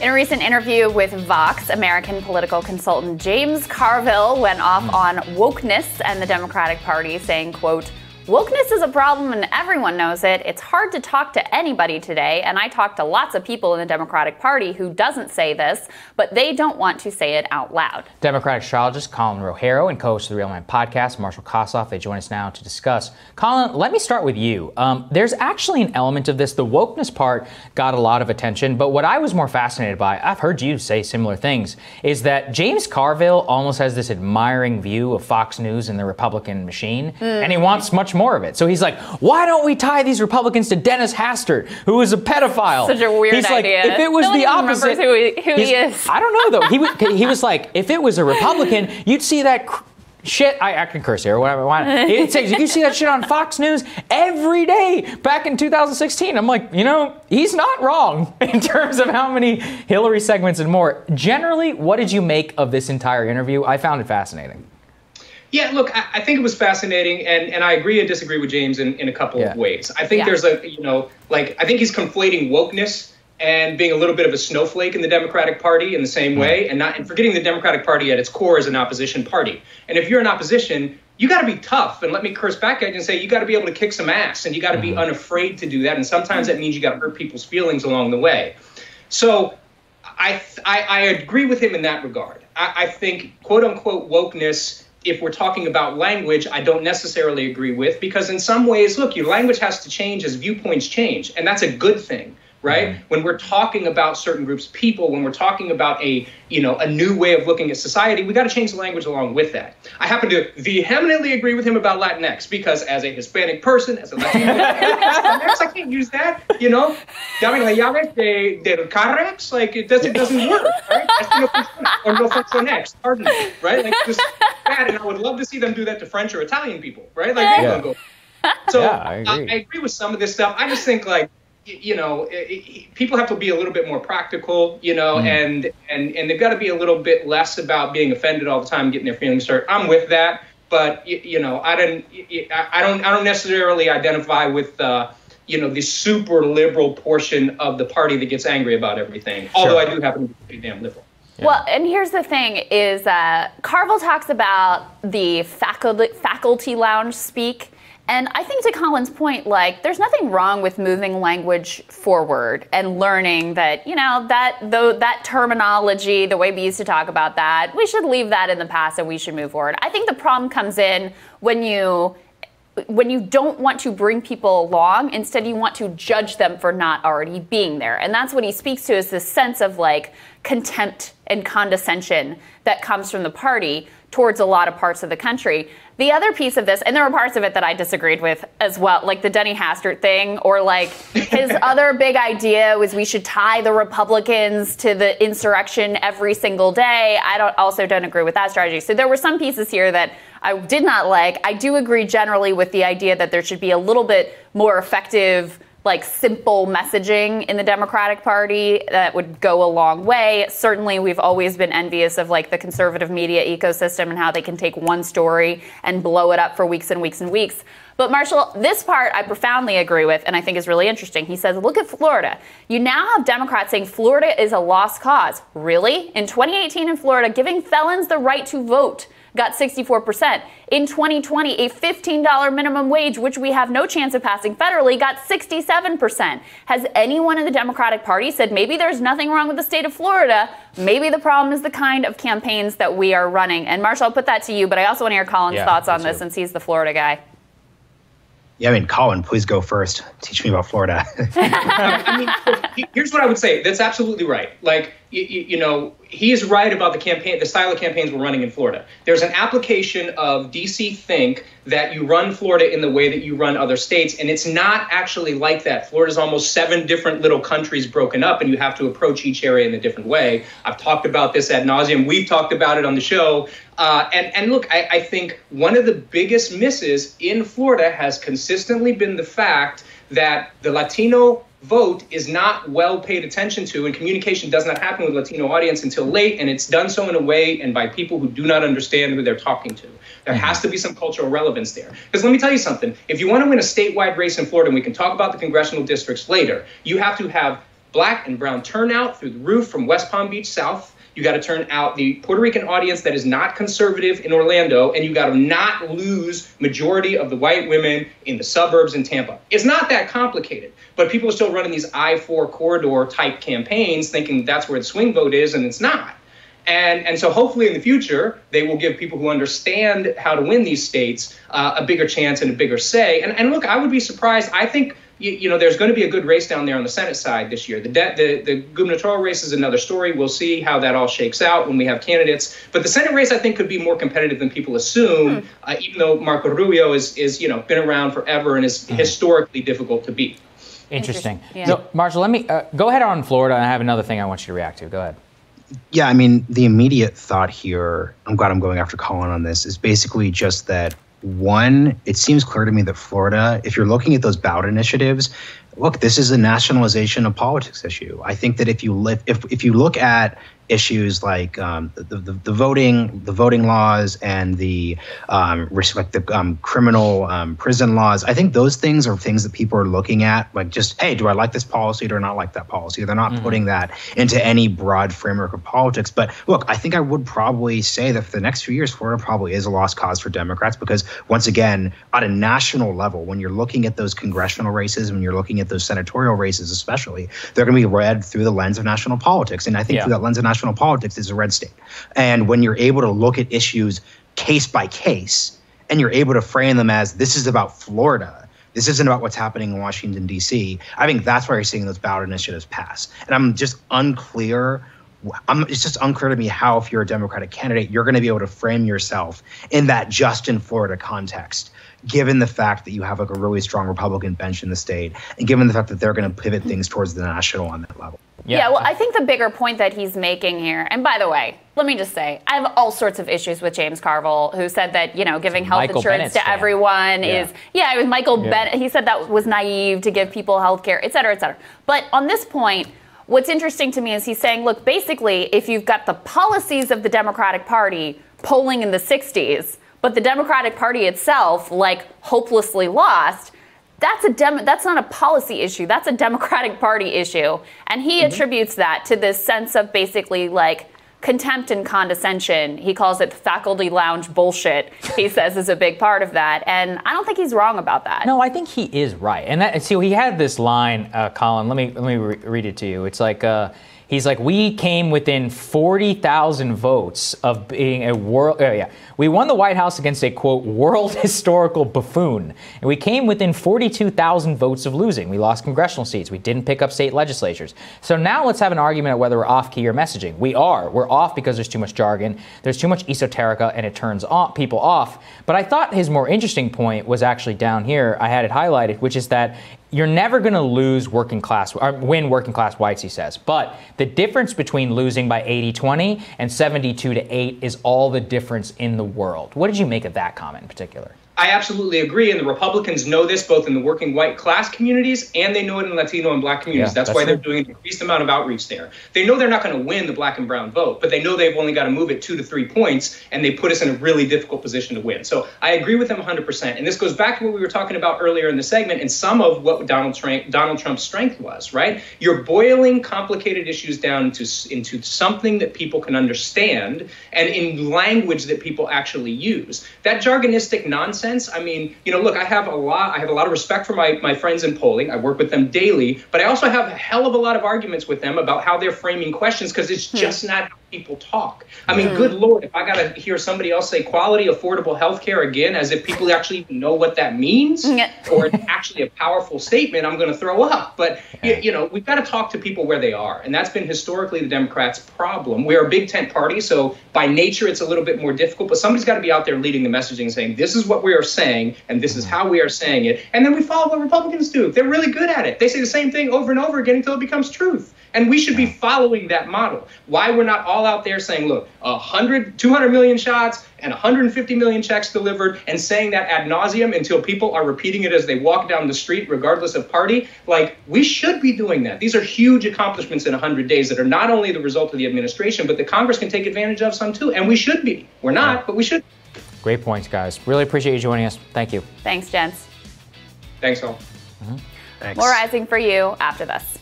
In a recent interview with Vox, American political consultant James Carville went off on wokeness and the Democratic Party, saying, quote, Wokeness is a problem and everyone knows it. It's hard to talk to anybody today, and I talk to lots of people in the Democratic Party who doesn't say this, but they don't want to say it out loud. Democratic strategist Colin Rogero and co-host of the Realignment podcast, Marshall Kosloff, they join us now to discuss. Colin, let me start with you. Um, there's actually an element of this. The wokeness part got a lot of attention, but what I was more fascinated by, I've heard you say similar things, is that James Carville almost has this admiring view of Fox News and the Republican machine, mm. and he wants much more of it. So he's like, why don't we tie these Republicans to Dennis Hastert, who is a pedophile? Such a weird he's idea. Like, if it was no the opposite, who, he, who he, is. I don't know though. He, he was like, if it was a Republican, you'd see that. Cr- shit, I, I, can curse here, whatever. It says you see that shit on Fox News every day back in 2016. I'm like, you know, he's not wrong in terms of how many Hillary segments and more. Generally, what did you make of this entire interview? I found it fascinating. Yeah, look, I, I, think it was fascinating, and, and I agree and disagree with James in, in a couple yeah. of ways. I think yeah. there's a, you know, like, I think he's conflating wokeness and being a little bit of a snowflake in the Democratic Party in the same way, and not and forgetting the Democratic Party at its core is an opposition party. And if you're in opposition, you got to be tough. And let me curse back at you and say you got to be able to kick some ass, and you got to mm-hmm. be unafraid to do that. And sometimes that means you got to hurt people's feelings along the way. So I I, I agree with him in that regard. I, I think quote unquote wokeness if we're talking about language, I don't necessarily agree with because in some ways, look, your language has to change as viewpoints change, and that's a good thing right? Mm-hmm. When we're talking about certain groups of people, when we're talking about a you know a new way of looking at society, we got to change the language along with that. I happen to vehemently agree with him about Latinx because as a Hispanic person, as a Latino, Latinx, I can't use that. You know, dame la llave de, del carrex, like it doesn't it doesn't work, right? or no funcionex, pardon me, right? Like just bad, and I would love to see them do that to French or Italian people, right? Like yeah. go. So yeah, I, agree. I, I agree with some of this stuff. I just think like you know, it, it, people have to be a little bit more practical, you know, mm. and and and they've got to be a little bit less about being offended all the time, getting their feelings hurt. I'm with that, but you, you know, I don't, I don't, I don't necessarily identify with. Uh, you know, the super liberal portion of the party that gets angry about everything. Sure. Although I do happen to be damn liberal. Yeah. Well, and here's the thing: is uh, Carville talks about the faculty faculty lounge speak and I think to Colin's point, like, there's nothing wrong with moving language forward and learning that, you know, that that terminology, the way we used to talk about that, we should leave that in the past and we should move forward. I think the problem comes in when you when you don't want to bring people along, instead you want to judge them for not already being there. And that's what he speaks to is this sense of like contempt and condescension that comes from the party towards a lot of parts of the country. The other piece of this, and there were parts of it that I disagreed with as well, like the Denny Hastert thing, or like his other big idea was we should tie the Republicans to the insurrection every single day. I don't also don't agree with that strategy. So there were some pieces here that I did not like. I do agree generally with the idea that there should be a little bit more effective like simple messaging in the Democratic Party that would go a long way. Certainly, we've always been envious of like the conservative media ecosystem and how they can take one story and blow it up for weeks and weeks and weeks. But Marshall, this part I profoundly agree with and I think is really interesting. He says, look at Florida. You now have Democrats saying Florida is a lost cause. Really? In 2018 in Florida, giving felons the right to vote got 64%. In 2020, a $15 minimum wage, which we have no chance of passing federally, got 67%. Has anyone in the Democratic Party said maybe there's nothing wrong with the state of Florida? Maybe the problem is the kind of campaigns that we are running. And Marshall, I'll put that to you, but I also want to hear Colin's yeah, thoughts on this since he's the Florida guy. Yeah, I mean, Colin, please go first. Teach me about Florida. I mean, here's what I would say. That's absolutely right. Like, you, you, know, he is right about the campaign, the style of campaigns we're running in Florida. There's an application of DC Think that you run Florida in the way that you run other states, and it's not actually like that. Florida's almost seven different little countries broken up, and you have to approach each area in a different way. I've talked about this ad nauseum. We've talked about it on the show. Uh, and, and look, I, I think one of the biggest misses in Florida has consistently been the fact that the Latino vote is not well paid attention to, and communication does not happen with Latino audience until late, and it's done so in a way and by people who do not understand who they're talking to. There has to be some cultural relevance there. Because let me tell you something: if you want to win a statewide race in Florida, and we can talk about the congressional districts later, you have to have black and brown turnout through the roof from West Palm Beach South. You got to turn out the Puerto Rican audience that is not conservative in Orlando, and you got to not lose majority of the white women in the suburbs in Tampa. It's not that complicated, but people are still running these I-4 corridor type campaigns, thinking that's where the swing vote is, and it's not. And, and so hopefully in the future, they will give people who understand how to win these states uh, a bigger chance and a bigger say. And, and look, I would be surprised. I think you, you, know, there's going to be a good race down there on the Senate side this year. The, de- the, the gubernatorial race is another story. We'll see how that all shakes out when we have candidates. But the Senate race, I think, could be more competitive than people assume, hmm. uh, even though Marco Rubio is, is, you know, been around forever and is mm-hmm. historically difficult to beat. Interesting. Interesting. Yeah. So, Marshall, let me uh, go ahead on Florida. I have another thing I want you to react to. Go ahead. Yeah, I mean, the immediate thought here, I'm glad I'm going after Colin on this, is basically just that one, it seems clear to me that Florida, if you're looking at those ballot initiatives, look, this is a nationalization of politics issue. I think that if you live, if if you look at issues like um, the, the, the voting the voting laws and the um, respect the um, criminal um, prison laws. I think those things are things that people are looking at. Like just hey, do I like this policy? Do I not like that policy? They're not mm-hmm. putting that into any broad framework of politics. But look, I think I would probably say that for the next few years, Florida probably is a lost cause for Democrats because once again, on a national level, when you're looking at those congressional races, when you're looking at those senatorial races, especially, they're going to be read through the lens of national politics. And I think yeah. through that lens of national politics, is a red state. And when you're able to look at issues case by case, and you're able to frame them as this is about Florida, this isn't about what's happening in Washington, D.C., I think that's why you're seeing those ballot initiatives pass. And I'm just unclear. I'm, it's just unclear to me how, if you're a Democratic candidate, you're going to be able to frame yourself in that just in Florida context given the fact that you have like a really strong Republican bench in the state, and given the fact that they're going to pivot things towards the national on that level. Yeah. yeah, well, I think the bigger point that he's making here, and by the way, let me just say, I have all sorts of issues with James Carville, who said that you know giving health Michael insurance Bennet's to fan. everyone yeah. is yeah, it was Michael yeah. Bennet. He said that was naive to give people health care, et cetera, et cetera. But on this point. What's interesting to me is he's saying, look, basically, if you've got the policies of the Democratic Party polling in the 60s, but the Democratic Party itself, like, hopelessly lost, that's a dem- that's not a policy issue. That's a Democratic Party issue. And he mm-hmm. attributes that to this sense of basically like contempt and condescension. He calls it faculty lounge bullshit. He says is a big part of that, and I don't think he's wrong about that. No, I think he is right. And that, see, he had this line, uh, Colin. Let me let me re- read it to you. It's like. Uh, He's like, we came within 40,000 votes of being a world. Uh, yeah, we won the White House against a quote world historical buffoon, and we came within 42,000 votes of losing. We lost congressional seats. We didn't pick up state legislatures. So now let's have an argument of whether we're off key or messaging. We are. We're off because there's too much jargon. There's too much esoterica, and it turns off, people off. But I thought his more interesting point was actually down here. I had it highlighted, which is that you're never going to lose working class or win working class whites he says. But the difference between losing by 80-20 and 72 to 8 is all the difference in the world. What did you make of that comment in particular I absolutely agree, and the Republicans know this both in the working white class communities and they know it in Latino and Black communities. Yeah, that's, that's, why they're doing an increased amount of outreach there. They know they're not going to win the Black and Brown vote, but they know they've only got to move it two to three points, and they put us in a really difficult position to win. So I agree with them 100%. And this goes back to what we were talking about earlier in the segment, and some of what Donald Trump, Donald Trump's strength was. Right? You're boiling complicated issues down into into something that people can understand and in language that people actually use. That jargonistic nonsense sense. I mean, you know, look, I have a lot, I have a lot of respect for my, my friends in polling. I work with them daily, but I also have a hell of a lot of arguments with them about how they're framing questions because it's hmm. just not how people talk. I mean, mm. good lord, if I got to hear somebody else say quality, affordable health care again, as if people actually even know what that means, or it's actually a powerful statement, I'm going to throw up. But you, you know, we've got to talk to people where they are, and that's been historically the Democrats' problem. We're a big tent party, so by nature it's a little bit more difficult. But somebody's got to be out there leading the messaging, saying this is what we are saying, and this is mm-hmm. how we are saying it, and then we follow what Republicans do. They're really good at it. They say the same thing over and over again until it becomes truth. And we should be following that model. Why we're not all out there saying, look, 100, 200 million shots and 150 million checks delivered, and saying that ad nauseum until people are repeating it as they walk down the street, regardless of party. Like, we should be doing that. These are huge accomplishments in 100 days that are not only the result of the administration, but the Congress can take advantage of some too. And we should be. We're not, but we should. Great points, guys. Really appreciate you joining us. Thank you. Thanks, gents. Thanks, all. Mm-hmm. Thanks. More rising for you after this.